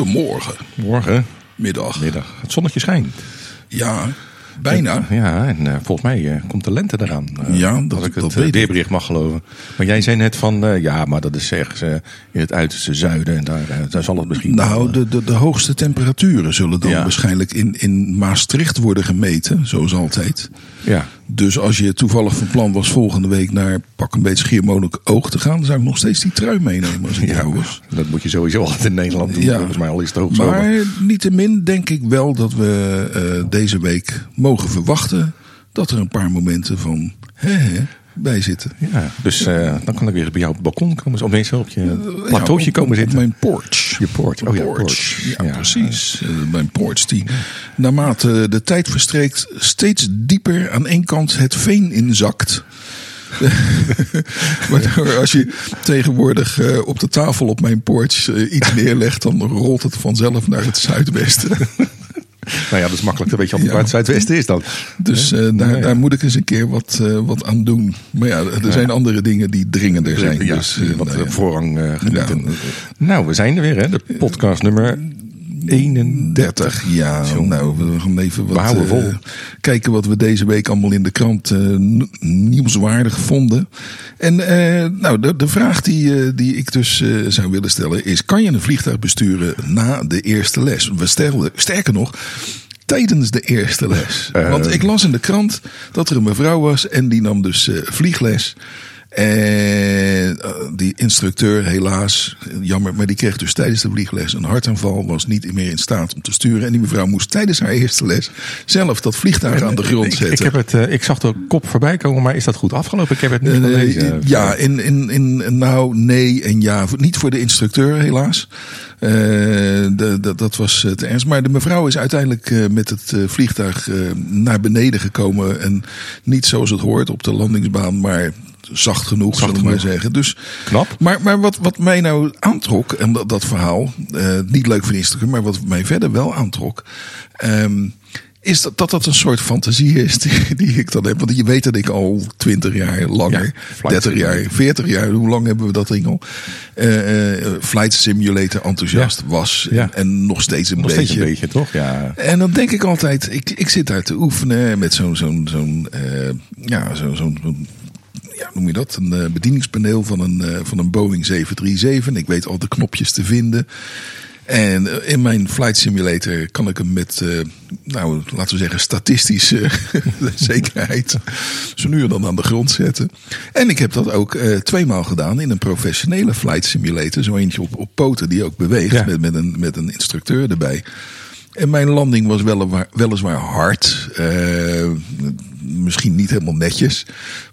Goedemorgen, Morgen, middag. middag. Het zonnetje schijnt. Ja, bijna. Ja, en eh, volgens mij eh, komt de lente eraan. Eh, Ja, dat- als ik dat het weerbericht mag geloven. Maar jij zei net van, ja, maar dat is ergens eh, in het uiterste zuiden. En daar, daar zal het misschien... wel, Nou, de, de, de hoogste temperaturen zullen dan Ja. waarschijnlijk in, in Maastricht worden gemeten, zoals altijd. ja. Dus als je toevallig van plan was volgende week naar pak een beetje Schiermonnikoog te gaan, dan zou ik nog steeds die trui meenemen als ik Ja, jou was. dat moet je sowieso altijd in Nederland doen. Ja. Volgens mij al is het hoogzomer. Maar niettemin denk ik wel dat we deze week mogen verwachten dat er een paar momenten van hè, hè, bij zitten. Ja, dus eh, dan kan ik weer bij jou op het balkon komen. Of mensen op je plateautje komen op zitten. mijn porch. Je poort. Oh ja, porch. porch. Ja, Ja. precies. Eh, mijn porch die naarmate de tijd verstreekt steeds dieper aan één kant het veen inzakt. Waardoor als je tegenwoordig eh, op de tafel op mijn porch iets neerlegt, dan rolt het vanzelf naar het zuidwesten. Nou ja, dat is makkelijk. Dan weet je altijd Ja. waar het zuidwesten is dan. Dus eh, daar, daar moet ik eens een keer wat, eh, wat aan doen. Maar ja, er zijn andere dingen die dringender zijn. Ja, dus, eh, wat nou voorrang genieten. Nou, we zijn er weer, hè? De podcast nummer 31. 30, ja. Zo. Nou, we gaan even wat, We houden eh, vol. kijken wat we deze week allemaal in de krant eh, nieuwswaardig vonden. En eh, nou, de, de vraag die, die ik dus zou willen stellen is: kan je een vliegtuig besturen na de eerste les? We sterker nog. Tijdens de eerste les. Want ik las in de krant dat er een mevrouw was en die nam dus vliegles. En eh, die instructeur, helaas, jammer, maar die kreeg dus tijdens de vliegles een hartaanval. Was niet meer in staat om te sturen. En die mevrouw moest tijdens haar eerste les zelf dat vliegtuig aan de grond Ik, zetten. ik, heb het, eh, ik zag de kop voorbij komen, maar is dat goed afgelopen? Ik heb het niet Eh, gelezen. ja, in, in, in, nou, nee en ja. Niet voor de instructeur, helaas. Eh, de, de- dat was eh, te ernst. Maar de mevrouw is uiteindelijk eh, met het eh, vliegtuig eh, naar beneden gekomen. En niet zoals het hoort op de landingsbaan, maar zacht genoeg, Zacht zullen we maar zeggen. Dus, Knap. Maar, maar wat, wat mij nou aantrok, en dat, dat verhaal, eh, niet leuk voor instructeur, maar wat mij verder wel aantrok. ehm, is dat, dat dat een soort fantasie is die, die ik dan heb. Want je weet dat ik al 20 jaar langer, Ja, flight 30 jaar, 40 jaar, hoe lang hebben we dat ding al? Eh, eh, flight simulator enthousiast was. Ja. En, en nog steeds een Nog beetje. steeds een beetje, toch? Ja. En dan denk ik altijd, ik, ik zit daar te oefenen met zo'n, zo'n, zo'n, ja, zo'n, zo'n- ja, noem je dat? Een eh, bedieningspaneel van een, eh, van een Boeing 737. Ik weet al de knopjes te vinden. En eh, in mijn flight simulator kan ik hem met, nou, laten we zeggen, statistische zekerheid zo nu en dan aan de grond zetten. En ik heb dat ook eh tweemaal gedaan in een professionele flight simulator. Zo eentje op, op poten die ook beweegt Ja. met, met, een, met een instructeur erbij. En mijn landing was weliswaar, weliswaar hard. misschien niet helemaal netjes.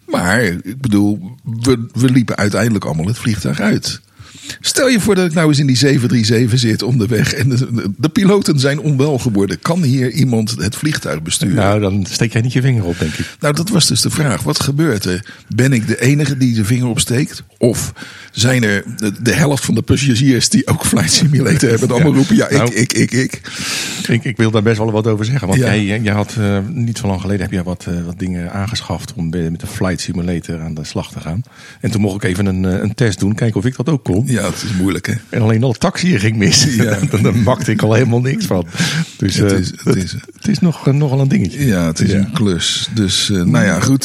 Maar ik bedoel, we, we liepen uiteindelijk allemaal het vliegtuig uit. Stel je voor dat ik nou eens in die 737 zit onderweg en de, de- piloten zijn onwel geworden. Kan hier iemand het vliegtuig besturen? Nou, dan steek jij niet je vinger op, denk ik. Nou, dat was dus de vraag. Wat gebeurt er? Ben ik de enige die de vinger opsteekt? Of zijn er de, de helft van de passagiers die ook Flight Simulator hebben... en allemaal roepen, ja, ik, Nou. ik, ik, ik. Ik, ik wil daar best wel wat over zeggen. Want Ja. jij, jij had eh, niet zo lang geleden heb jij wat, eh, wat dingen aangeschaft om met de flight simulator aan de slag te gaan. En toen mocht ik even een, eh, een test doen, kijken of ik dat ook kon. Ja, het is moeilijk, hè? En alleen al het taxiën ging mis. Ja. dan, makte ik al helemaal niks van. Dus Het eh, is- het is- het is nog, eh, nogal een dingetje. Ja, het is Ja. een klus. Dus, eh, nou ja, goed.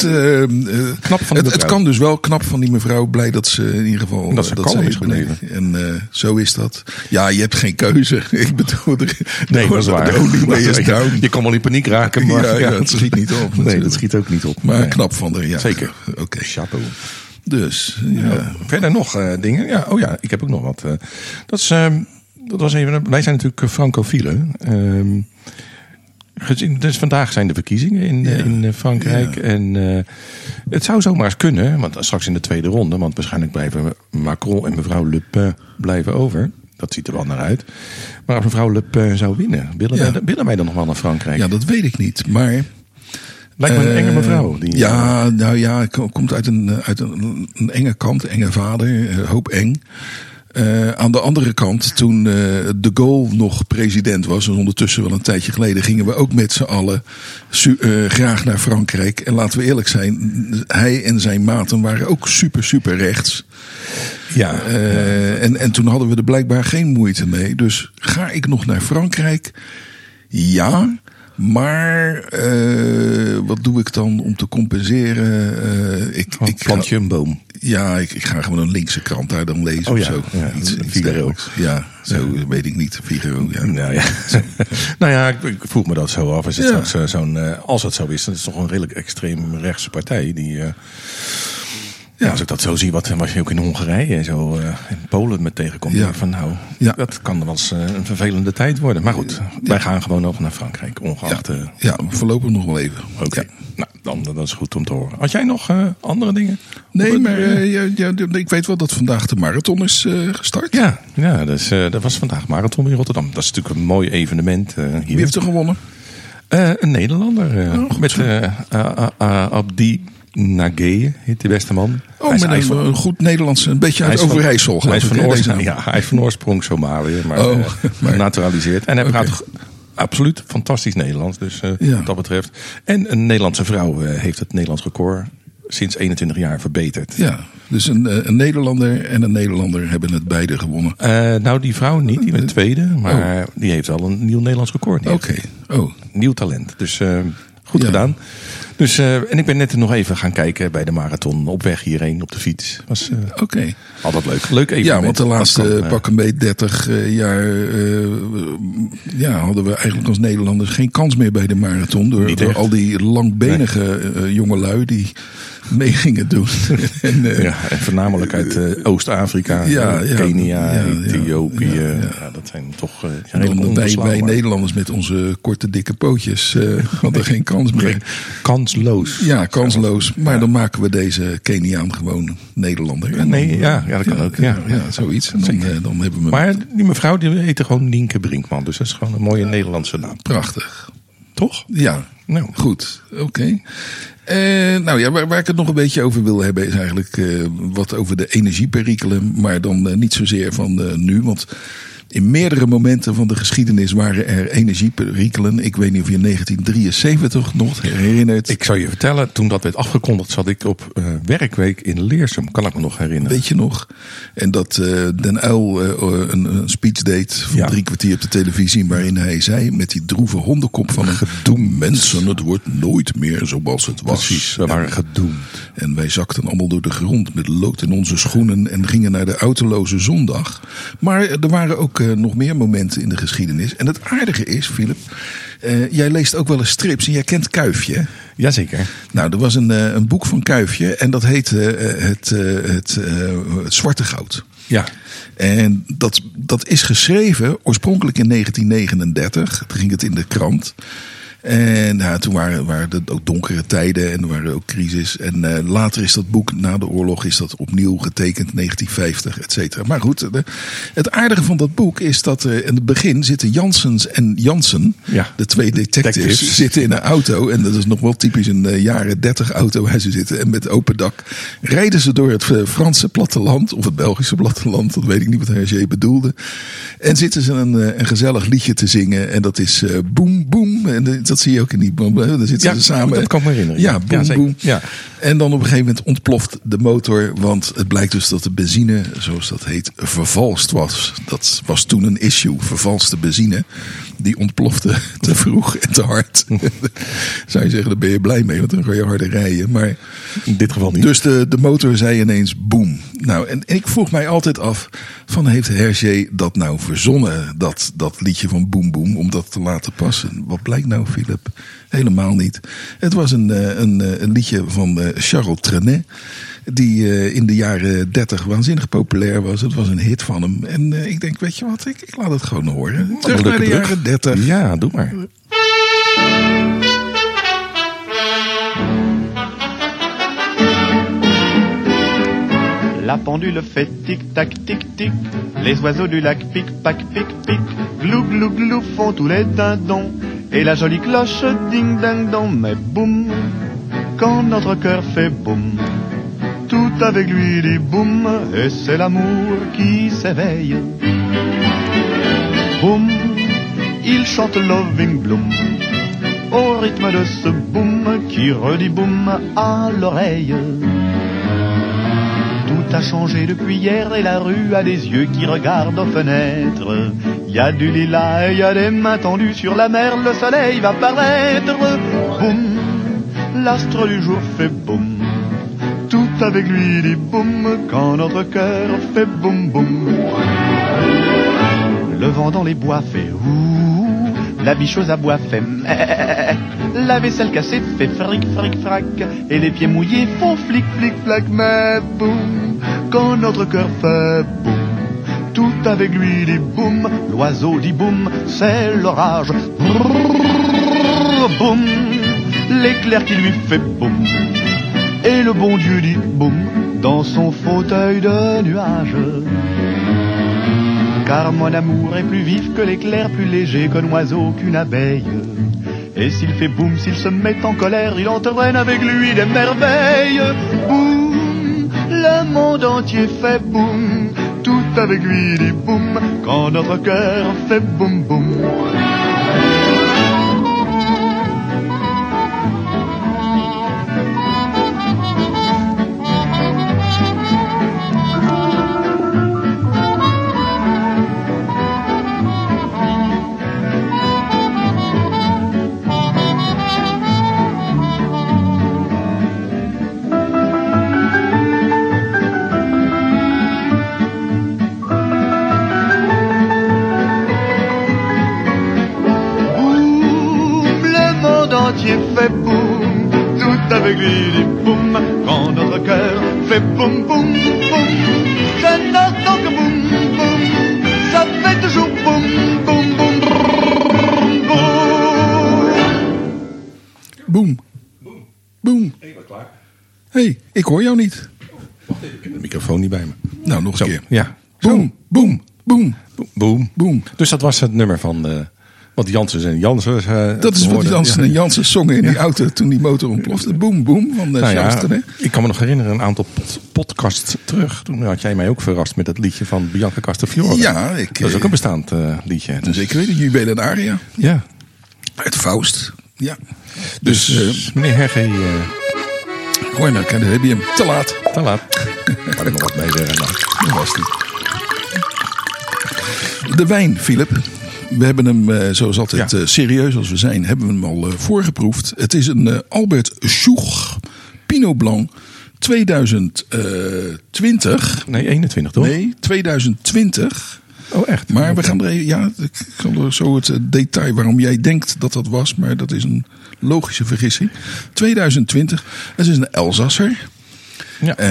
Knap van het, het kan dus wel knap van die mevrouw. Blij dat ze in ieder geval Dat ze eh, kalm is beneden. En zo is dat. Ja, je hebt geen keuze. Ik bedoel, de, Nee, dat is waar. de. Je kan wel in paniek raken, maar Ja, ja, het schiet niet op, Nee, natuurlijk. dat schiet ook niet op. Maar Nee. knap van haar, ja. Zeker. Oké. Chapeau. Dus, ja. Verder nog eh, dingen. Ja, oh ja, ik heb ook nog wat. eh. dat, is, ehm, dat was even. Wij zijn natuurlijk eh, francofielen. Ehm, dus vandaag zijn de verkiezingen in, Ja. in Frankrijk. Ja. En het zou zomaar eens kunnen, want straks in de tweede ronde, want waarschijnlijk blijven Macron en mevrouw Le Pen blijven over. Dat ziet er wel naar uit. Maar als mevrouw Le Pen zou winnen, willen, wij, willen wij dan nog wel naar Frankrijk? ja, dat weet ik niet. Maar Lijkt me een enge Eh, mevrouw. Die, ja, nou ja, ko- komt uit een, eh, uit een, een enge kant, enge vader, eh, hoop eng. Eh, aan de andere kant, toen eh, de Gaulle nog president was, en ondertussen wel een tijdje geleden, gingen we ook met z'n allen eh, graag naar Frankrijk. En laten we eerlijk zijn, hij en zijn maten waren ook super, super rechts. Ja, Eh, en, en toen hadden we er blijkbaar geen moeite mee. Dus ga ik nog naar Frankrijk? Ja. Maar eh, wat doe ik dan om te compenseren? Eh, ik, ik ik plant je een boom. ja, ik, ik ga gewoon een linkse krant daar dan lezen Oh of ja, zo. ja, Figaro. dergelijks. Ja, zo weet ik niet. Figaro, ja. Nou ja, nou ja ik, ik vroeg me dat zo af. Is het straks, zo'n, eh, als het zo is, dan is het toch een redelijk extreem rechtse partij. Die, ja. Als ik dat zo zie, wat was je ook in Hongarije en zo eh, in Polen met tegenkomt. Ja. Van, nou, Ja. dat kan wel eens eh, een vervelende tijd worden. Maar goed, wij gaan gewoon nog naar Frankrijk, ongeacht. eh, Ja, voorlopig nog wel even. Oké, nou, dan, dat is goed om te horen. Had jij nog eh, andere dingen? Nee, maar eh, ik weet wel dat vandaag de marathon is eh, gestart. Ja, ja dus, eh, dat was vandaag marathon in Rotterdam. Dat is natuurlijk een mooi evenement eh, hier. Wie heeft er gewonnen? Eh, een Nederlander. eh, Oh, goed met eh, Abdi Nageye, heet de beste man. Oh, Hij is- een, van- een goed Nederlands, een beetje uit Overijssel. Hij is van, oorsprong, ja, hij is van oorsprong Somalië, maar Oh, eh, maar-. En hij praat absoluut fantastisch Nederlands, dus eh, Ja. wat dat betreft. En een Nederlandse vrouw eh, heeft het Nederlands record sinds 21 jaar verbeterd. Ja, dus een, een Nederlander en een Nederlander hebben het beide gewonnen. Nou, die vrouw niet, die bent tweede, maar die heeft al een nieuw Nederlands record. Oké, oh, Nieuw talent. Dus goed Ja. gedaan. Dus, eh, en ik ben net nog even gaan kijken bij de marathon op weg hierheen op de fiets. Was eh, oké. altijd leuk. Leuk even. Ja, want de laatste pak een beetje 30 eh, jaar eh, ja, hadden we eigenlijk als Nederlanders geen kans meer bij de marathon. Door, door al die langbenige eh, jongelui die mee gingen doen. en, eh, Ja, en voornamelijk uit eh, Oost-Afrika, Ja, eh, ja. Kenia, Ja. Ethiopië. Ja, Ja, ja. dat zijn toch eh redelijk dan wij. Nederlanders met onze korte dikke pootjes eh, hadden geen kans meer. Kansloos. Ja, kansloos. Maar dan maken we deze Keniaan gewoon Nederlander. En Nee, dan, ja, ja, dat kan ook. Ja. ja, zoiets. Dan, eh, dan hebben we Maar die mevrouw die heette gewoon Nienke Brinkman. Dus dat is gewoon een mooie Nederlandse naam. prachtig. Toch? Ja, Nou, Goed, oké. Eh, nou ja, waar, waar ik het nog een beetje over wil hebben is eigenlijk eh, wat over de energieperikelen. Maar dan eh, niet zozeer van nu. Want in meerdere momenten van de geschiedenis waren er energieperikelen. Ik weet niet of je 1973 nog herinnert. ik zou je vertellen, toen dat werd afgekondigd, zat ik op eh, werkweek in Leersum. Kan ik me nog herinneren. Weet je nog? En dat eh, Den Uyl eh, een, een speech deed van Ja. drie kwartier op de televisie. Waarin hij zei met die droeve hondenkop van een gedoemd mensen. Het wordt nooit meer zoals het was. Precies, we waren gedoemd. En wij zakten allemaal door de grond met lood in onze schoenen en gingen naar de autoloze zondag. Maar er waren ook nog meer momenten in de geschiedenis. En het aardige is, Philip, eh, jij leest ook wel eens strips en jij kent Kuifje. Jazeker. Nou, er was een, eh, een boek van Kuifje en dat heette eh, het, eh, het, eh, het Zwarte Goud. Ja. En dat, dat is geschreven oorspronkelijk in 1939. Toen ging het in de krant. En ja, toen waren, waren het ook donkere tijden en er waren ook crisis. En eh, later is dat boek, na de oorlog, is dat opnieuw getekend, 1950, et cetera. Maar goed, de- het aardige van dat boek is dat er in het begin zitten Jansens en Jansen, Ja. de twee detectives, Detectives. zitten in een auto. En dat is nog wel typisch een eh, jaren 30 auto waar ze zitten. En met open dak rijden ze door het eh, Franse platteland, of het Belgische platteland, dat weet ik niet wat Hergé bedoelde. En zitten ze een, eh, een gezellig liedje te zingen. En dat is eh boem, boem. En dat- dat zie je ook in die boom. Dan zitten Ja, ze samen. dat kan ik me herinneren. Ja, Ja, boem, zeker. boem. Ja. En dan op een gegeven moment ontploft de motor. Want het blijkt dus dat de benzine, zoals dat heet, vervalst was. Dat was toen een issue. Vervalste benzine. Die ontplofte te vroeg en te hard. Zou je zeggen, daar ben je blij mee. Want dan kan je harder rijden. Maar In dit geval niet. dus de, de motor zei ineens boem. Nou, en, en ik vroeg mij altijd af: van heeft Hergé dat nou verzonnen, dat, dat liedje van Boem Boem, om dat te laten passen? Wat blijkt nou, Philip? Helemaal niet. Het was een, eh, een, eh, een liedje van eh, Charles Trenet. Die in de jaren 30 waanzinnig populair was. Het was een hit van hem. En eh, ik denk, weet je wat, ik, ik laat het gewoon horen. Terug naar de jaren 30. Ja, doe maar. La pendule fait tic-tac, tic-tic. Les oiseaux du lac pic-pac, pic-pic. Glou, glou, glou font tous les dindons. Et la jolie cloche ding-ding-dong. Mais boum, quand notre cœur fait boum. tout avec lui dit boum, et c'est l'amour qui s'éveille. Boum, il chante Loving Bloom, au rythme de ce boum qui redit boum à l'oreille. Tout a changé depuis hier et la rue a des yeux qui regardent aux fenêtres. Il y a du lilas il y a des mains tendues sur la mer, le soleil va paraître. Boum, l'astre du jour fait boum. Tout avec lui dit boum quand notre cœur fait boum boum. Le vent dans les bois fait ouh, la bicheuse à bois fait meh, la vaisselle cassée fait fric fric frac, et les pieds mouillés font flic flic flac, mais boum, quand notre cœur fait boum. Avec lui dit boum, l'oiseau dit boum, c'est l'orage. Boum, l'éclair qui lui fait boum. Et le bon Dieu dit boum dans son fauteuil de nuage. Car mon amour est plus vif que l'éclair, plus léger qu'un oiseau, qu'une abeille. Et s'il fait boum, s'il se met en colère, il entraîne avec lui des merveilles. Boum, le monde entier fait boum, avec lui dit boum, quand notre cœur fait boum boum. Boum boum boum. Je n'entends que boum boum, ça fait toujours boum boum boum boum boum. Boom. Boom. hey, ik hoor jou niet. Ik heb de microfoon niet bij me. Nou, nog een keer. ja. Boom, boom, boom, Boom. Boom. boom. Dus dat was het nummer van eh wat Jansen en Jansen. eh, Dat is wat hoorden. Jansen Ja. en Jansen zongen in die auto toen die motor ontplofte. Boom, boom van de Nou ja, ik kan me nog herinneren, een aantal pod- podcasts terug. Toen had jij mij ook verrast met het liedje van Bianca Castafiore. Ja, ik, Dat is ook eh, een bestaand eh, liedje. Dus, Zeker weten, Jubel en Aria. Ja. Uit Faust. Ja. Dus, Dus, eh, meneer Herge, eh hoor nou, daar heb je hem. Te laat. te laat. Kan ik nog wat mee zeggen? Nou, Dat was die. De wijn, Philip. We hebben hem, eh, zoals altijd Ja. eh, serieus als we zijn, hebben we hem al eh, voorgeproefd. Het is een Albert Schuch Pinot Blanc 2020. Nee, 21 toch? Nee, 2020. Oh, echt? Maar we gaan er even, ja, ik kan er zo het detail waarom jij denkt dat dat was, maar dat is een logische vergissing. 2020, het is een Elsasser. Ja. Eh,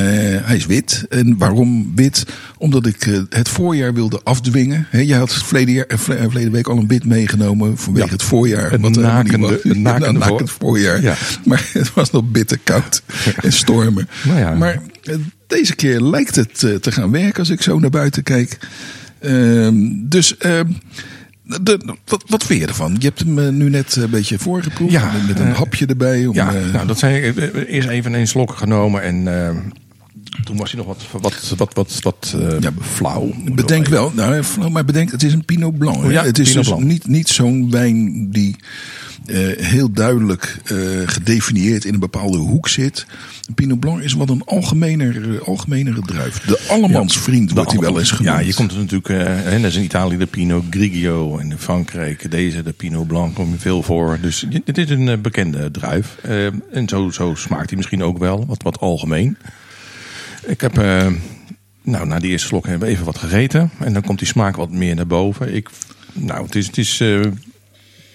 hij is wit. En waarom wit? Omdat ik eh, het voorjaar wilde afdwingen. He, jij had verleden, jaar, eh, verleden week al een wit meegenomen vanwege Ja. het voorjaar. Het wat nakende- het nakende voor- nakend voorjaar. Ja. Maar het was nog bitter koud en stormen. Nou. Maar deze keer lijkt het te gaan werken als ik zo naar buiten kijk. Ehm, dus ehm, de, wat, wat vind je ervan? Je hebt hem eh, nu net een beetje voorgeproefd. Ja, met een eh, hapje erbij. Om, Ja, eh, nou, dat eh, Eerst even een slok genomen en eh, toen was hij nog wat, wat, wat, wat, wat eh, Ja, flauw. Bedenk wel, nou, maar bedenk, het is een Pinot Blanc. Oh ja, het is Pinot dus Blanc. niet, niet zo'n wijn die eh, heel duidelijk eh, gedefinieerd in een bepaalde hoek zit. Pinot Blanc is wat een algemener, eh, algemenere druif. De allemansvriend wordt hij wel eens genoemd. Ja, je komt er natuurlijk, eh, hè, dat is in Italië de Pinot Grigio en in Frankrijk deze, de Pinot Blanc, kom je veel voor. Dus dit is een eh, bekende druif. Eh, en zo, zo smaakt hij misschien ook wel, wat, wat algemeen. Ik heb, eh, nou, na die eerste slok hebben we even wat gegeten. En dan komt die smaak wat meer naar boven. Ik, nou, het is, het is eh,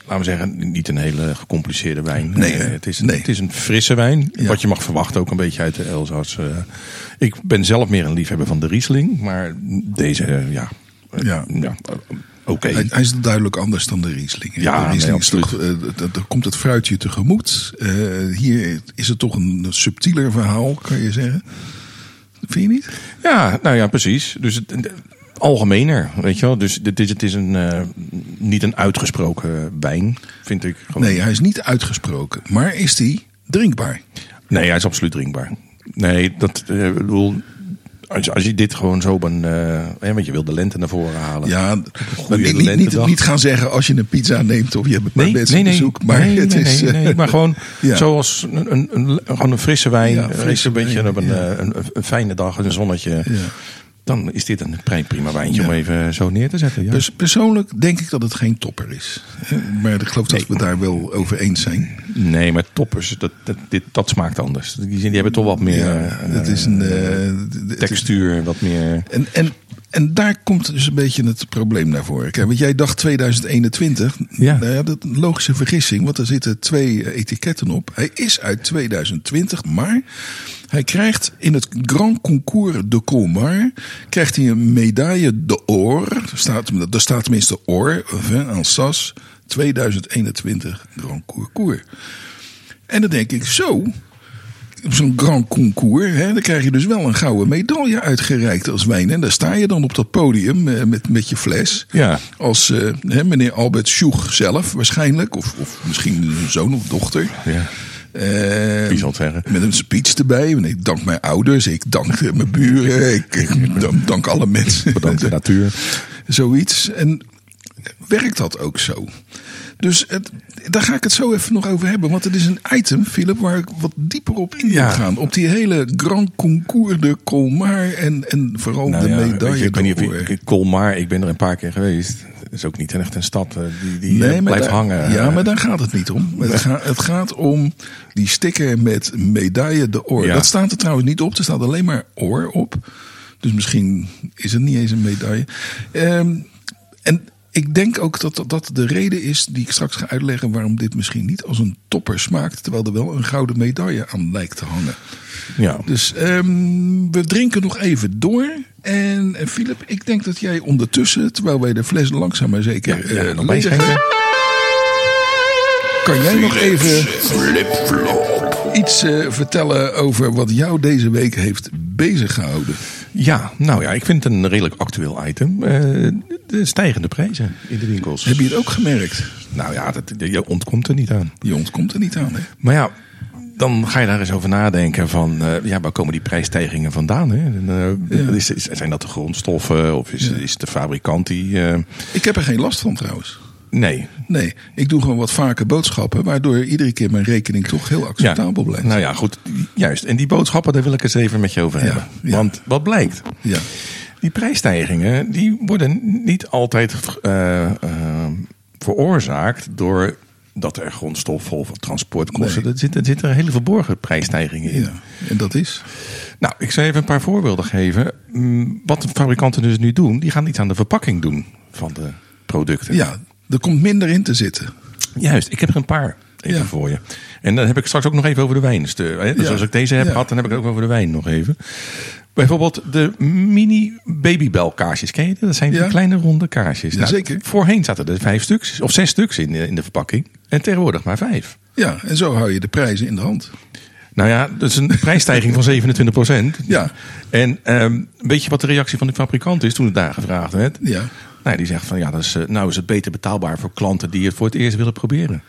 laten we zeggen, niet een hele gecompliceerde wijn. Nee, het, is Nee. het is een frisse wijn. Ja. Wat je mag verwachten, ook een beetje uit de Elzas. eh. ik ben zelf meer een liefhebber van de Riesling. Maar deze, eh, ja, Ja. ja eh, oké. Hij, hij is duidelijk anders dan de Riesling. Ja, de Riesling nee, is toch, eh, d- d- komt het fruitje tegemoet. Hier is het toch een subtieler verhaal, kan je zeggen. Vind je niet? Ja, nou ja, precies. Dus het- algemener, weet je wel. Dus dit is, het is een, eh, niet een uitgesproken wijn, vind ik. Gewoon. Nee, hij is niet uitgesproken. Maar is die drinkbaar? Nee, hij is absoluut drinkbaar. Nee, dat ik bedoel. Als je, als je dit gewoon zo op een. eh, hè, want je wil de lente naar voren halen. Ja, maar niet, niet, niet, niet gaan zeggen als je een pizza neemt of je hebt een Nee, mensen nee, nee, bezoek. Maar nee, het is. nee, nee, maar gewoon Ja. zoals een, een, een, gewoon een frisse wijn, Ja, een frisse frisse beetje op een, een, een fijne dag, een zonnetje. Dan is dit een pri- prima wijntje Ja. om even zo neer te zetten. Ja. Pers- persoonlijk denk ik dat het geen topper is. Maar ik geloof dat we daar wel over eens zijn. nee, maar toppers, dat, dat, dit, dat smaakt anders. Die, die hebben toch wat meer Ja, eh, is een. eh, textuur, wat meer. En, en, en daar komt dus een beetje het probleem naar voren. Kijk, want jij dacht 2021. Ja. Nou ja, dat is een logische vergissing, want er zitten twee eh, etiketten op. Hij is uit 2020, maar hij krijgt in het Grand Concours de Colmar krijgt hij een medaille d'or. Er staat, er staat tenminste or, en sas, 2021 Grand Concours. En dan denk ik, zo, zo'n grand concours, hè, dan krijg je dus wel een gouden medaille uitgereikt als wijn. En daar sta je dan op dat podium eh, met, met je fles. Ja. Als eh, hè, meneer Albert Sjoeg zelf waarschijnlijk. Of, of misschien een zoon of dochter. Ja. Eh, Wie zal het zeggen? met een speech erbij. Ik dank mijn ouders, ik dank mijn buren, ik, ik dank, dank alle mensen. Bedankt de natuur. Zoiets. En werkt dat ook zo? Dus het, daar ga ik het zo even nog over hebben. Want het is een item, Philip, waar ik wat dieper op in wil Ja. gaan. Op die hele Grand Concours de Colmar en, en vooral Nou de ja, je, medaille. ik niet ik Colmar, ik ben er een paar keer geweest. Het is ook niet echt een stad eh, die, die eh, blijft daar, hangen. Ja, maar daar gaat het niet om. Het, gaat, het gaat om die sticker met medaille de oor. Ja. Dat staat er trouwens niet op. Er staat alleen maar oor op. Dus misschien is het niet eens een medaille. Ehm, en ik denk ook dat dat de reden is die ik straks ga uitleggen waarom dit misschien niet als een topper smaakt, terwijl er wel een gouden medaille aan lijkt te hangen. Ja. Dus ehm, we drinken nog even door. En eh, Philip, ik denk dat jij ondertussen, terwijl wij de fles langzaam maar zeker Ja, eh, bijschenken. hebben, kan jij nog even iets eh, vertellen over wat jou deze week heeft bezig gehouden? Ja, nou ja, ik vind het een redelijk actueel item. Eh, de stijgende prijzen in de winkels. Heb je het ook gemerkt? Nou ja, dat, je ontkomt er niet aan. Je ontkomt er niet aan, hè? Maar ja, dan ga je daar eens over nadenken van, eh, ja, waar komen die prijsstijgingen vandaan? Hè? En, eh, Ja. is, is- zijn dat de grondstoffen of is, is het de fabrikant die... Ik heb er geen last van trouwens. Nee. Nee, ik doe gewoon wat vaker boodschappen, waardoor iedere keer mijn rekening toch heel acceptabel blijft. Nou ja, goed. Juist. En die boodschappen, daar wil ik eens even met je over Ja, hebben. ja. Want wat blijkt? Ja. Die prijsstijgingen die worden niet altijd eh, eh, veroorzaakt door dat er grondstoffen of transportkosten. Nee. Er, zitten, er zitten hele verborgen prijsstijgingen in. ja, en dat is? Nou, ik zal even een paar voorbeelden geven. Mm, Wat de fabrikanten dus nu doen, die gaan iets aan de verpakking doen van de producten. Ja, er komt minder in te zitten. Juist, ik heb er een paar even Ja. voor je. En dan heb ik straks ook nog even over de wijn. Dus, de, dus Ja. als ik deze heb gehad, dan heb ik het ook over de wijn nog even. Bijvoorbeeld de mini babybel kaarsjes. Ken je die? Dat zijn die kleine ronde kaarsjes. Nou, zeker. Voorheen zaten er vijf stuks of zes stuks in, de- in de verpakking. En tegenwoordig maar vijf. Ja, en zo hou je de prijzen in de hand. Nou ja, dat is een prijsstijging van 27 procent. Ja. En ehm, weet je wat de reactie van de fabrikant is toen het daar gevraagd werd? Ja. Die zegt van ja, dat is, eh, nou is het beter betaalbaar voor klanten die het voor het eerst willen proberen.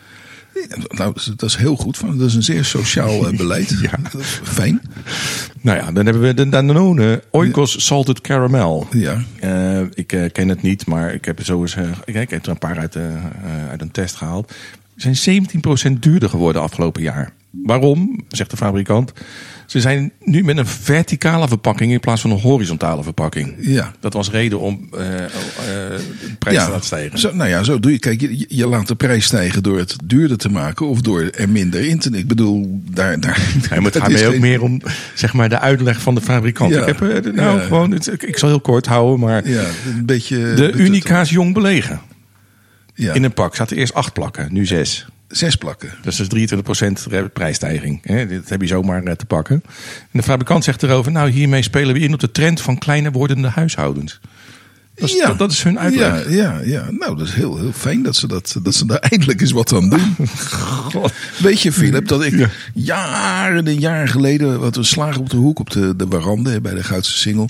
Nou, dat is- heel goed. van. Dat is een zeer sociaal eh, beleid. Ja. Fijn. Nou ja, dan hebben we de Danone Oikos Salted Caramel. Ja. Eh, ik ken het niet, maar ik heb zo eens, eh, ik, heb er een paar uit, uit een test gehaald. Ze zijn 17% duurder geworden afgelopen jaar. Waarom, zegt de fabrikant? Ze zijn nu met een verticale verpakking in plaats van een horizontale verpakking. Ja. Dat was reden om eh, eh, de prijs te laten stijgen. Zo, nou ja, zo doe je. Kijk, je, je laat de prijs stijgen door het duurder te maken of door er minder in te. Ik bedoel, daar. daar Ja, maar het gaat mij ook meer om zeg maar, de uitleg van de fabrikant. Ja. Ik, heb, eh, nou, Ja. gewoon, ik, ik zal heel kort houden, maar Ja, een beetje. de. Unica's jong belegen. Ja, In een pak zaten eerst acht plakken, nu zes. Zes plakken. Dat is dus 23% re- prijsstijging. Hè? Dit heb je zomaar eh, te pakken. En de fabrikant zegt erover, nou hiermee spelen we in op de trend van kleiner wordende huishoudens. Dat is, Ja. dat, dat is hun uitleg. Ja, ja, ja. Nou, dat is heel, heel fijn dat ze, dat, dat ze daar eindelijk eens wat aan doen. Weet je, Philip, dat ik Ja. jaren en jaren geleden, wat we slagen op de hoek op de, de warande bij de Goudse Singel.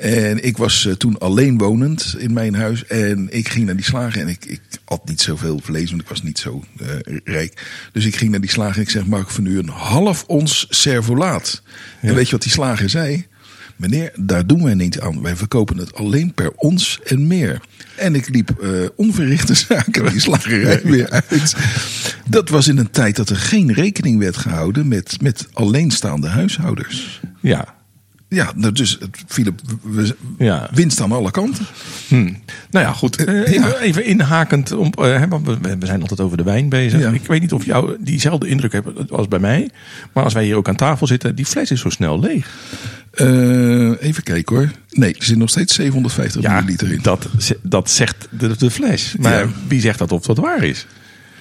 En ik was eh, toen alleen wonend in mijn huis. En ik ging naar die slager. En ik, ik had niet zoveel vlees, want ik was niet zo eh, rijk. Dus ik ging naar die slager en ik zeg, mag ik van u een half ons servolaat? En weet je wat die slager zei? Meneer, daar doen wij niet aan. Wij verkopen het alleen per ons en meer. En ik liep eh, onverrichte zaken die slagerij weer uit. Dat was in een tijd dat er geen rekening werd gehouden met, met alleenstaande huishouders. Ja. Ja, nou dus het- Philip, we, Ja. winst aan alle kanten. Hm. Nou ja, goed. Eh, Ja. even, inhakend. Om, eh, we, zijn altijd over de wijn bezig. Ja. Ik weet niet of jou diezelfde indruk hebt als bij mij. Maar als wij hier ook aan tafel zitten, die fles is zo snel leeg. Eh, even kijken hoor. Nee, er zit nog steeds 750 Ja, milliliter in. dat, dat zegt de, de fles. Maar wie zegt dat of dat waar is?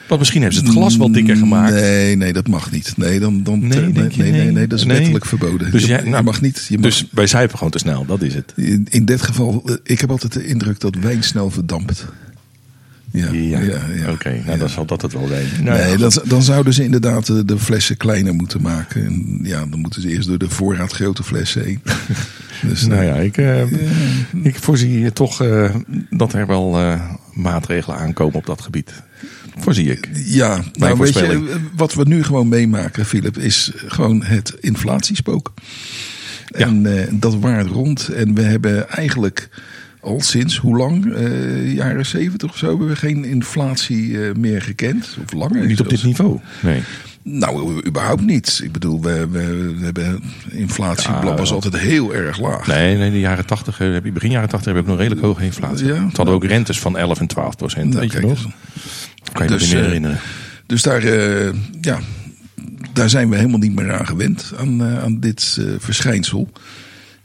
Want misschien hebben ze het glas wel dikker gemaakt. Nee, nee, dat mag niet. Nee, dan, dan, Nee, nee, je, nee, nee, dat is wettelijk verboden. Dus jij- je nou, mag niet. Je mag, Dus wij zuipen gewoon te snel, dat is het. in, in dit geval, eh, ik heb altijd de indruk dat wijn snel verdampt. Ja, Ja, ja, ja, oké. nou, ja. dan zal dat het wel zijn. Nou, nee, dan, dan zouden ze inderdaad de, de flessen kleiner moeten maken. En ja, dan moeten ze eerst door de voorraad grote flessen heen. dus, Nou ja, ik, eh, ik voorzie toch eh, dat er wel eh, maatregelen aankomen op dat gebied. Voorzie ik. Ja, nou weet je, voorspelling. wat we nu gewoon meemaken, Philip, is gewoon het inflatiespook. En eh, dat waart rond. En we hebben eigenlijk al sinds hoe lang? Eh, jaren zeventig of zo hebben we geen inflatie eh, meer gekend. Of langer. Niet op dit niveau. Nee. Nou, überhaupt niet. Ik bedoel, we, we, we hebben inflatie Ja, was altijd heel erg laag. Nee, nee, de jaren 80, eh, begin jaren 80 heb ook nog redelijk hoge inflatie. Ja? Toen hadden ook rentes van 11 en 12 procent. Nou, weet je nog? Kan je me Dus, niet meer eh, herinneren. Dus daar, eh, ja, daar zijn we helemaal niet meer aan gewend, aan, aan dit verschijnsel.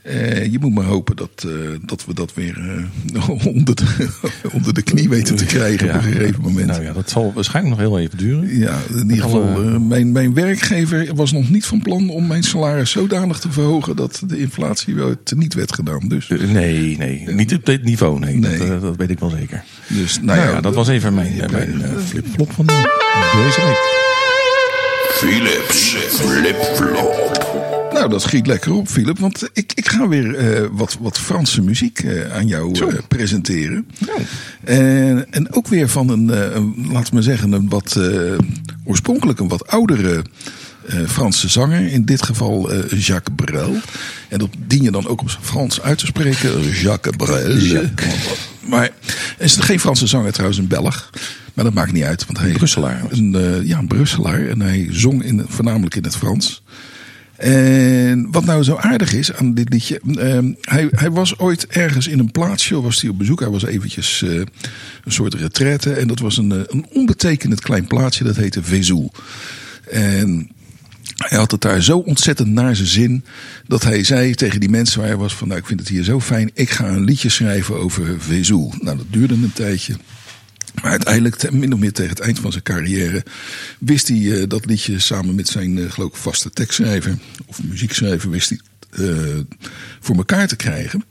Eh, je moet maar hopen dat, eh, dat we dat weer eh, onder, de, onder de knie weten te krijgen op een gegeven moment. Nou ja, dat zal waarschijnlijk nog heel even duren. Ja, in ieder geval, mijn, mijn werkgever was nog niet van plan om mijn salaris zodanig te verhogen dat de inflatie wel teniet werd gedaan. Dus, Nee, nee, niet op dit niveau. Nee, Nee. Dat, dat weet ik wel zeker. dus Nou ja, dat was even mijn, mijn flip-flop van deze week. Philips Flip-Flop. Nou, dat schiet lekker op, Philip. Want ik, ik ga weer eh, wat, wat Franse muziek eh, aan jou eh, presenteren. En, en ook weer van een, een laten we zeggen, een wat oorspronkelijk een wat oudere Franse zanger. In dit geval Jacques Brel. En dat dien je dan ook op Frans uit te spreken. Jacques Brel. Maar is geen Franse zanger trouwens, een Belg. Maar dat maakt niet uit. Want hij, Brusselaar. Een, eh, ja, een Brusselaar. En hij zong in, voornamelijk in het Frans. En wat nou zo aardig is aan dit liedje. ehm, hij, hij was ooit ergens in een plaatsje, was hij op bezoek. Hij was eventjes eh, een soort retraite. En dat was een, eh, een onbetekenend klein plaatsje, dat heette Vesoul. En hij had het daar zo ontzettend naar zijn zin. Dat hij zei tegen die mensen waar hij was: van nou, ik vind het hier zo fijn. Ik ga een liedje schrijven over Vesoul. Nou, dat duurde een tijdje. Maar uiteindelijk, te- min of meer tegen het eind van zijn carrière, wist hij eh, dat liedje samen met zijn, eh, geloof vaste tekstschrijver of muziekschrijver, wist hij eh, voor elkaar te krijgen.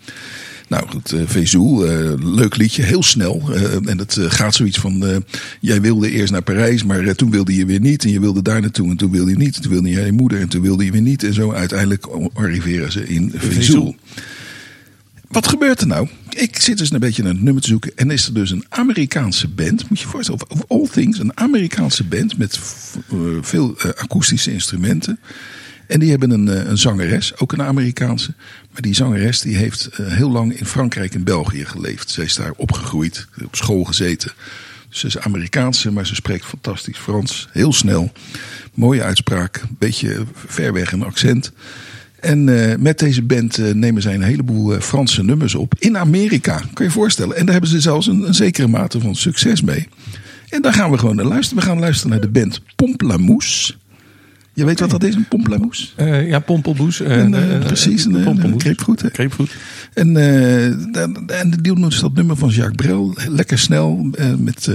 Nou goed, eh, leuk liedje, heel snel. eh, en het gaat zoiets van, jij wilde eerst naar Parijs, maar toen wilde je weer niet. En je wilde daar naartoe en toen wilde je niet. Toen wilde je naar je moeder en toen wilde je weer niet. En zo uiteindelijk arriveren ze in. Vesoul. Wat gebeurt er nou? Ik zit dus een beetje naar het nummer te zoeken. En is er dus een Amerikaanse band. Moet je je voorstellen, of all things. Een Amerikaanse band met veel akoestische instrumenten. En die hebben een, eh, een zangeres, ook een Amerikaanse. Maar die zangeres die heeft eh, heel lang in Frankrijk en België geleefd. Zij is daar opgegroeid, op school gezeten. Dus ze is Amerikaanse, maar ze spreekt fantastisch Frans. Heel snel. Mooie uitspraak. Beetje ver weg een accent. En eh, met deze band nemen zij een heleboel Franse nummers op. In Amerika, kan je je voorstellen. En daar hebben ze zelfs een, een zekere mate van succes mee. En daar gaan we gewoon naar luisteren. We gaan luisteren naar de band Pomplamoose. Je weet wat dat is, een Pomplamoose? Eh, ja, pompelboes. eh, eh, precies, een, een, grapefruit? Grapefruit. En, en, die doen dus dat nummer van Jacques Brel. Lekker snel. met,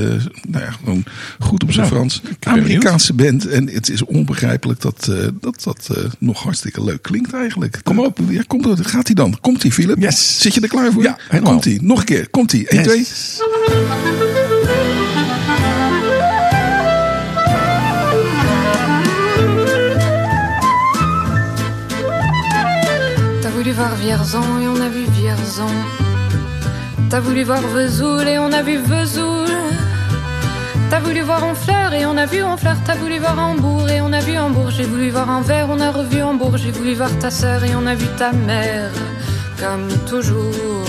nou ja, gewoon goed op zijn Nou, Frans. Amerikaanse band. En het is onbegrijpelijk dat dat, dat nog hartstikke leuk klinkt eigenlijk. Kom op. Ja, komt er. Gaat hij dan? Komt hij, Philip? Yes. Zit je er klaar voor? Ja, helemaal. Komt hij? Nog een keer. Komt hij? 1, 2. Yes. Voir Vierzon et on a vu Vierzon. T'as voulu voir Vesoul et on a vu Vesoul. T'as voulu voir Honfleur et on a vu Honfleur. T'as voulu voir Hambourg et on a vu Hambourg. J'ai voulu voir Anvers, on a revu Hambourg. J'ai voulu voir ta sœur et on a vu ta mère. Comme toujours.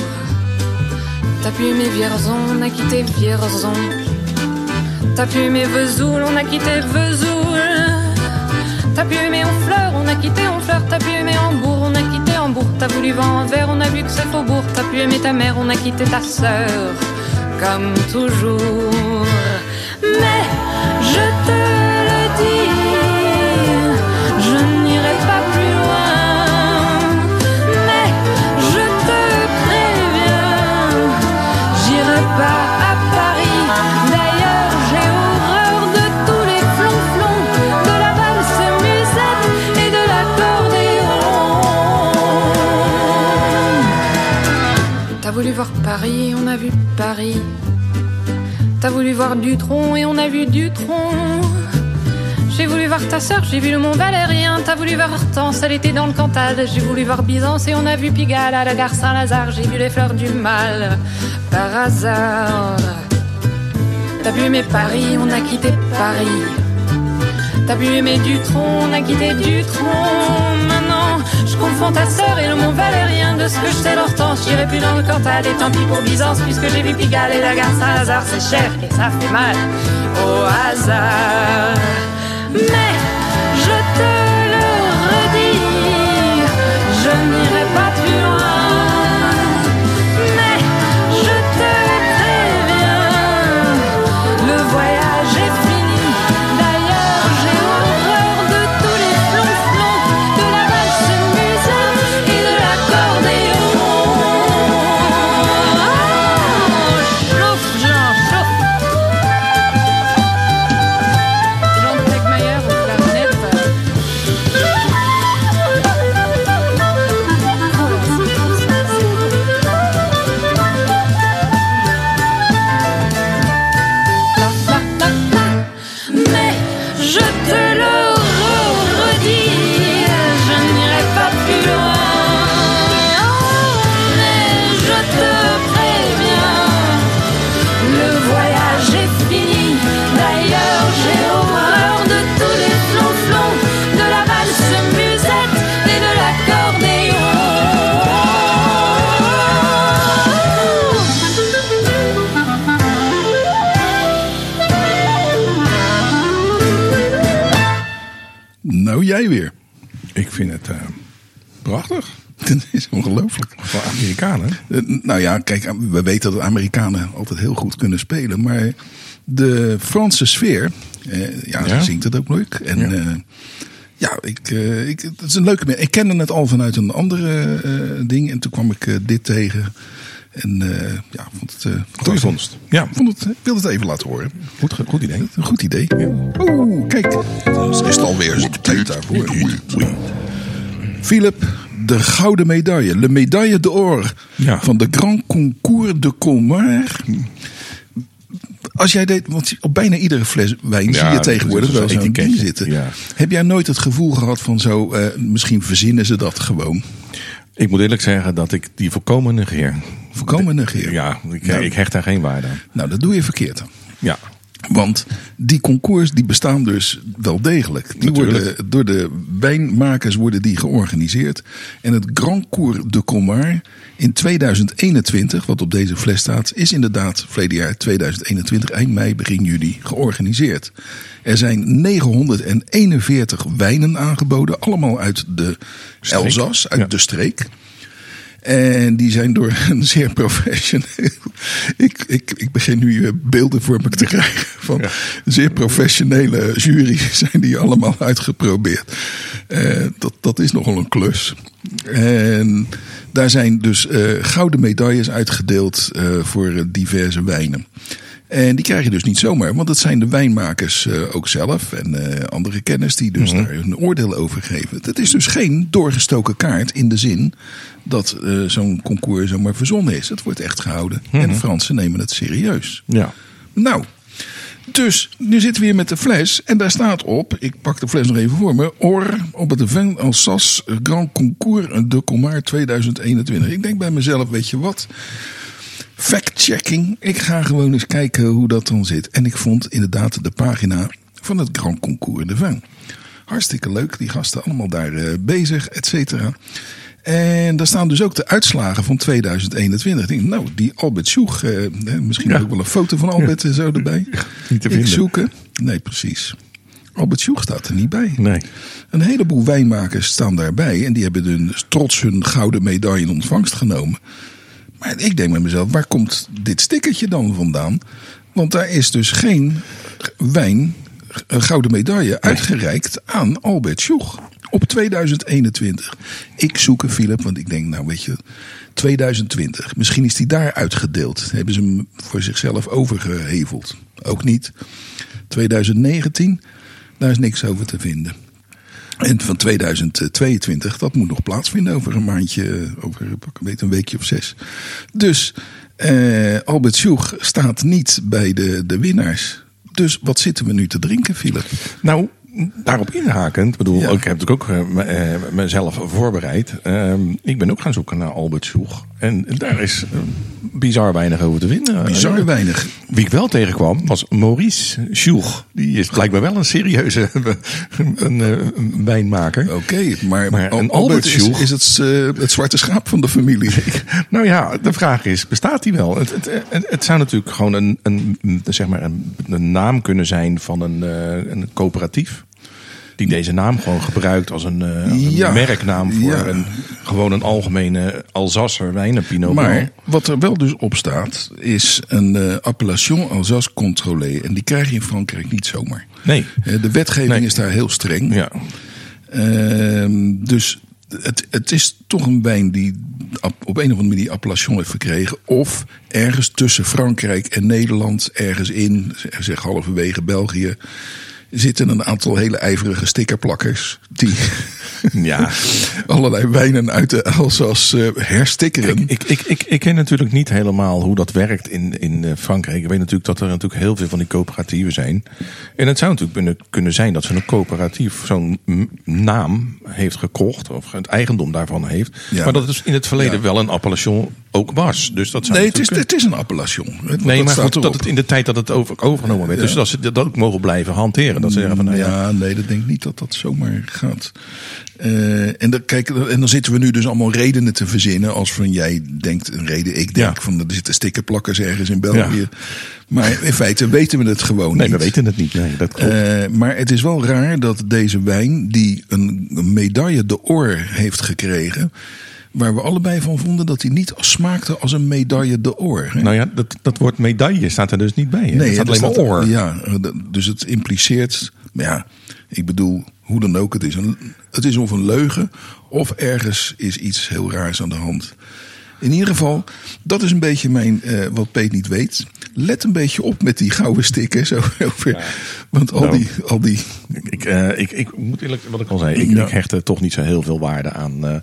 T'as pu aimer Vierzon, on a quitté Vierzon. T'as pu aimer Vesoul, on a quitté Vesoul. T'as pu aimer Honfleur, on a quitté Honfleur. T'as pu aimer Hambourg, T'as voulu voir Anvers, on a vu que c'est Faubourg. T'as pu aimer ta mère, on a quitté ta sœur. Comme toujours. Mais je te le dis, je n'irai pas plus loin. Mais je te préviens, j'irai pas à voulu voir Paris, on a vu Paris. T'as voulu voir Dutron et on a vu Dutron. J'ai voulu voir ta sœur, j'ai vu le Mont Valérien. T'as voulu voir Hortense, elle était dans le Cantal. J'ai voulu voir Byzance et on a vu Pigalle à la gare Saint-Lazare. J'ai vu les fleurs du mal par hasard. T'as vu aimer Paris, on a quitté Paris. T'as pu aimer Dutron, on a quitté Dutron. Confonds ta sœur et le Mont Valérien. De ce que je sais, l'Hortense, j'irai plus dans le Cantal. Et tant pis pour Byzance, puisque j'ai vu Pigalle et la gare Saint-Lazare. C'est cher et ça fait mal au hasard. Mais Nou ja, kijk, we weten dat de Amerikanen altijd heel goed kunnen spelen. Maar de Franse sfeer, eh, ja, Ja. ze zingt het ook leuk. En Ja. ja, ja ik, eh, ik, het is een leuke Ik kende het al vanuit een andere eh, ding. En toen kwam ik eh, dit tegen. En eh, ja, vond het... eh, Goeie vondst. Ja, Vond het, ik wilde het even laten horen. goed, goed idee. Een goed idee. Oeh, kijk. Is het alweer tijd daarvoor. Philip, gouden medaille. Le médaille d'or Ja. van de Grand Concours de Colmar. Als jij deed, want op bijna iedere fles wijn Ja, zie je tegenwoordig is wel zo'n ding zitten. Ja. Heb jij nooit het gevoel gehad van zo, eh, misschien verzinnen ze dat gewoon? Ik moet eerlijk zeggen dat ik die volkomen negeer. Voorkomen negeren. Ja, ik, Nou. ik hecht daar geen waarde aan. Nou, dat doe je verkeerd. Ja, Want die concours die bestaan dus wel degelijk. Die Natuurlijk. worden door de wijnmakers worden die georganiseerd. En het Grand Cours de Colmar in 2021, wat op deze fles staat, is inderdaad verleden jaar 2021, eind mei, begin juli, georganiseerd. Er zijn 941 wijnen aangeboden, allemaal uit de. Elzas, uit Ja. de streek. En die zijn door een zeer professioneel. Ik, ik, ik begin nu eh, beelden voor me te krijgen. Van Ja. zeer professionele jury zijn die allemaal uitgeprobeerd. Eh, dat, dat is nogal een klus. En daar zijn dus eh, gouden medailles uitgedeeld voor diverse wijnen. En die krijg je dus niet zomaar, want het zijn de wijnmakers eh, ook zelf en eh, andere kennis die dus daar hun oordeel over geven. Het is dus geen doorgestoken kaart in de zin dat eh, zo'n concours zomaar verzonnen is. Het wordt echt gehouden en de Fransen nemen het serieus. ja. Nou, Dus nu zitten we hier met de fles. En daar staat op, ik pak de fles nog even voor me. Or op het Vin Alsace Grand Concours de Comar 2021. Ik denk bij mezelf, weet je wat? Fact-checking. Ik ga gewoon eens kijken hoe dat dan zit. En ik vond inderdaad de pagina van het Grand Concours de Vin. Hartstikke leuk, die gasten allemaal daar eh, bezig, et cetera. En daar staan dus ook de uitslagen van 2021. Ik denk, nou, die Albert Sjoeg, eh, eh, misschien Ja. ook wel een foto van Albert en zo erbij. Niet te Ik vinden. zoeken. Nee, precies. Albert Sjoeg staat er niet bij. Nee. Een heleboel wijnmakers staan daarbij. En die hebben hun, trots hun gouden medaille in ontvangst genomen. Maar ik denk bij mezelf, waar komt dit stickertje dan vandaan? Want daar is dus geen wijn, een gouden medaille, uitgereikt aan Albert Sjoeg. Op 2021. Ik zoek een Philip, want ik denk, nou weet je, 2020. Misschien is die daar uitgedeeld. Hebben ze hem voor zichzelf overgeheveld. Ook niet. 2019, daar is niks over te vinden. En van 2022, dat moet nog plaatsvinden over een maandje, over pak een weekje of zes. Dus eh, Albert Sjoeg staat niet bij de, de winnaars. Dus wat zitten we nu te drinken, Philip? Nou, daarop inhakend, bedoel, Ja. ik heb natuurlijk ook eh, eh, mezelf voorbereid. Ehm, ik ben ook gaan zoeken naar Albert Sjoeg. En daar is eh, bizar weinig over te vinden. Bizar Eh, weinig. Wie ik wel tegenkwam was Maurice Sjoeg. Die is blijkbaar wel een serieuze een, eh, een wijnmaker. Oké, maar, Maar Albert Albert is, Sjoeg- is het, eh, het zwarte schaap van de familie. Nou ja, de vraag is, bestaat die wel? Het, het, het, zou natuurlijk gewoon een, een, zeg maar een, een naam kunnen zijn van een, een coöperatief. Die deze naam gewoon gebruikt als een, eh, als een Ja, merknaam voor ja. een, gewoon een algemene Alsasser wijn, een Pinot Maar wat er wel dus op staat, is een eh, appellation Alsace contrôlé. En die krijg je in Frankrijk niet zomaar. Nee. Eh, De wetgeving Nee. is daar heel streng. Ja. Ehm, dus het, het is toch een wijn die op een of andere manier appellation heeft verkregen. Of ergens tussen Frankrijk en Nederland, ergens in, zeg halverwege België, zitten een aantal hele ijverige stickerplakkers. Die Ja. allerlei wijnen uit de Alsace eh, herstikkeren. Ik, ik, ik, ik ken natuurlijk niet helemaal hoe dat werkt in, in eh, Frankrijk. Ik weet natuurlijk dat er natuurlijk heel veel van die coöperatieven zijn. En het zou natuurlijk kunnen, kunnen zijn dat zo'n coöperatief zo'n naam heeft gekocht. Of het eigendom daarvan heeft. Ja. maar dat dus in het verleden Ja. wel een appellation ook was. Dus dat zou Nee, het is, het is een appellation. Het- Nee, maar goed, dat het in de tijd dat het over, overgenomen werd. Dus dat ze dat ook mogen blijven hanteren. Dat ze zeggen van, nou ja, ja, nee, dat denk ik niet dat dat zomaar gaat. Eh, en, dan, kijk, en dan zitten we nu dus allemaal redenen te verzinnen. Als van jij denkt een reden, ik denk Ja. van er zitten stickerplakkers ergens in België. Maar in feite weten we het gewoon nee, niet. we weten het niet. Nee, dat klopt. Eh, maar het is wel raar dat deze wijn, die een medaille de Or heeft gekregen. Waar we allebei van vonden dat hij niet smaakte als een medaille de Or. hè? nou ja, dat, dat woord medaille staat er dus niet bij. Hè? Nee, het staat alleen maar staat- oor. Ja, eh, dus het impliceert. Maar ja, ik bedoel, hoe dan ook, het is, een, het is of een leugen. of ergens is iets heel raars aan de hand. In ieder geval, dat is een beetje mijn, eh, wat Peet niet weet. Let een beetje op met die gouden stickers. Over, Want al Nou. die, al die Ik, eh, ik, ik moet eerlijk, wat ik al zei, ik, Ja. ik hecht er toch niet zo heel veel waarde aan,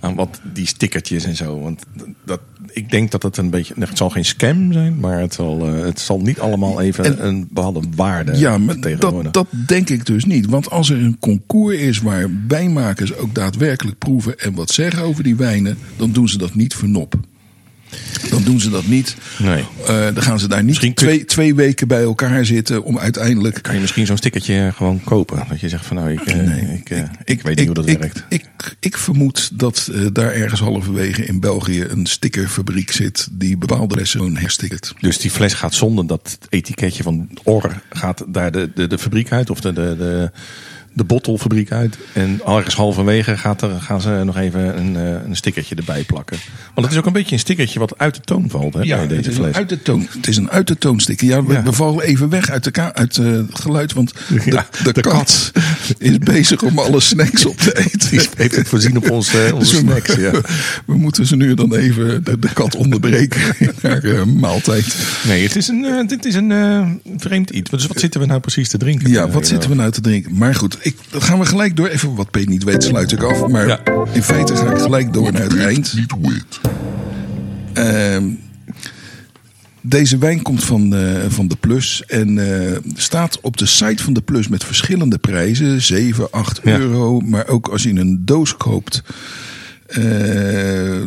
aan wat die stickertjes en zo. Want dat, ik denk dat het een beetje, het zal geen scam zijn, maar het zal, eh, het zal niet allemaal even En- een bepaalde waarde Ja, dat, dat denk ik dus niet. Want als er een concours is waar wijnmakers ook daadwerkelijk proeven en wat zeggen over die wijnen, dan doen ze dat niet voor nop. Dan doen ze dat niet. Nee. Eh, dan gaan ze daar niet kun- twee, twee weken bij elkaar zitten om uiteindelijk. kan je misschien zo'n stickertje gewoon kopen. Dat je zegt van nou, ik, eh, ik, eh, ik, weet niet hoe dat werkt. Ik, ik vermoed dat eh, daar ergens halverwege in België een stickerfabriek zit die bepaalde lessen herstickert. Dus die fles gaat zonder dat etiketje van OR gaat daar de, de, de fabriek uit of de, de, de, de bottelfabriek uit. En ergens halverwege gaat er, gaan ze nog even een, eh, een stickertje erbij plakken. Want het is ook een beetje een stickertje wat uit de toon valt hè, het deze is een fles. uit de toon. Het is een uit de toon sticker. Ja, we, Ja. we vallen even weg uit, de uit eh, het geluid, want de, Ja, de, de kat, is bezig om alle snacks op te eten. Die heeft het voorzien op ons, onze Dus we, snacks. Ja. we moeten ze nu dan even de, de kat onderbreken in haar eh, maaltijd. Nee, het is een, eh, dit is een vreemd iets. Dus wat zitten we nou precies te drinken? Ja, wat zitten we nou te drinken? Maar goed, ik, dan gaan we gelijk door. Even wat Peet niet weet, sluit ik af. Maar Ja. in feite ga ik gelijk door naar het eind. Ehm, Deze wijn komt van, eh, van de Plus en eh, staat op de site van de Plus met verschillende prijzen. 7, 8 Ja. euro. Maar ook als je een doos koopt, eh,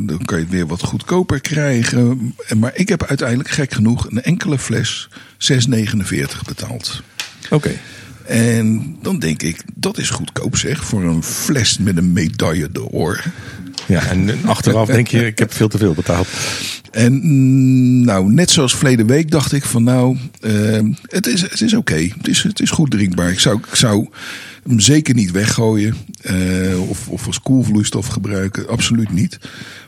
dan kan je het weer wat goedkoper krijgen. En- Maar ik heb uiteindelijk gek genoeg een enkele fles 6,49 betaald. Oké. En dan denk ik, dat is goedkoop zeg, voor een fles met een medaille d'or. Ja, en achteraf denk je, ik heb veel te veel betaald. En mm, nou, net zoals verleden week dacht ik van nou, eh, het is, het is oké. Het, is, het is goed drinkbaar. Ik zou, ik zou hem zeker niet weggooien eh, of, of als koelvloeistof gebruiken. Absoluut niet.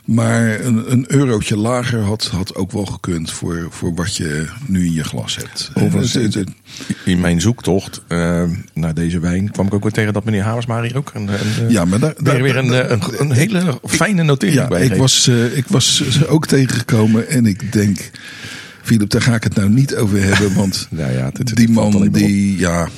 Maar een, een eurotje lager had, had ook wel gekund voor, voor wat je nu in je glas hebt. Overigens, het- In mijn zoektocht eh, naar deze wijn kwam ik ook weer tegen dat meneer Hamersma hier ook een, een, eh, ja, maar daar, weer, daar- weer een, daar- eh, een, een hele fijne notering Ja, bij ik was, eh, ik was ze ook tegengekomen en ik denk, Philip, daar ga ik het nou niet over hebben, want Nou ja, die man die, ja,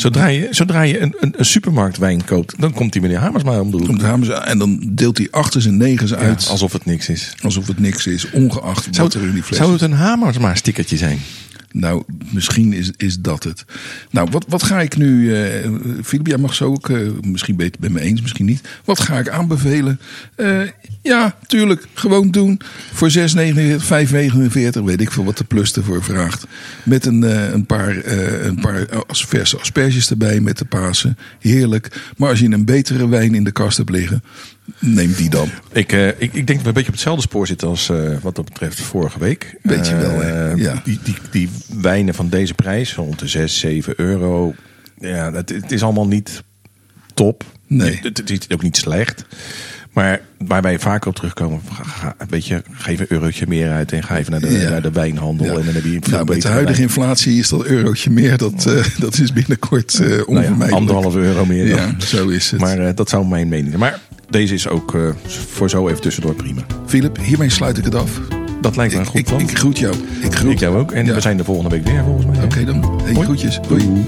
Zodra je, zodra je een, een, een supermarktwijn koopt, dan komt die meneer Hamersma om de hoek. En dan deelt hij achters en negens Ja, uit. alsof het niks is. alsof het niks is, ongeacht Zou wat er in die fles zou het een Hamersma stickertje zijn? Nou, misschien is, is dat het. Nou, wat, wat ga ik nu... eh Filip, jij mag zo ook... eh, misschien het met me eens, misschien niet. Wat ga ik aanbevelen? Eh, ja, tuurlijk. Gewoon doen. Voor 6,49, 5,49. Weet ik veel wat de plus ervoor vraagt. Met een, een paar, een paar verse asperges erbij met de Pasen. Heerlijk. Maar als je een betere wijn in de kast hebt liggen... Neem die dan. Ik, eh, ik, ik denk dat we een beetje op hetzelfde spoor zitten als eh, wat dat betreft vorige week. Beetje wel, hè? Eh, Ja. Die, die, die wijnen van deze prijs, rond de 6, 7 euro. Ja, het, het is allemaal niet top. Nee. Het, het is ook niet slecht. Maar waar wij vaker op terugkomen, ga, ga- weet je, geef een eurotje meer uit en ga even naar de, Ja. naar de wijnhandel. Ja. En dan heb je een Nou, met de huidige wijn. inflatie is dat eurotje meer. Dat, dat is binnenkort eh Nou ja, onvermijdelijk. anderhalf euro meer. dan. Ja, zo is het. Maar dat zou mijn mening zijn. Maar deze is ook eh, voor zo even tussendoor prima. Philip, hiermee sluit ik het af. Dat lijkt me een Ik, goed ik, plan. ik groet jou. Ik groet Ik jou ook. En Ja. we zijn de volgende week weer volgens mij. Oké dan. Hey, groetjes. Doei. Doei.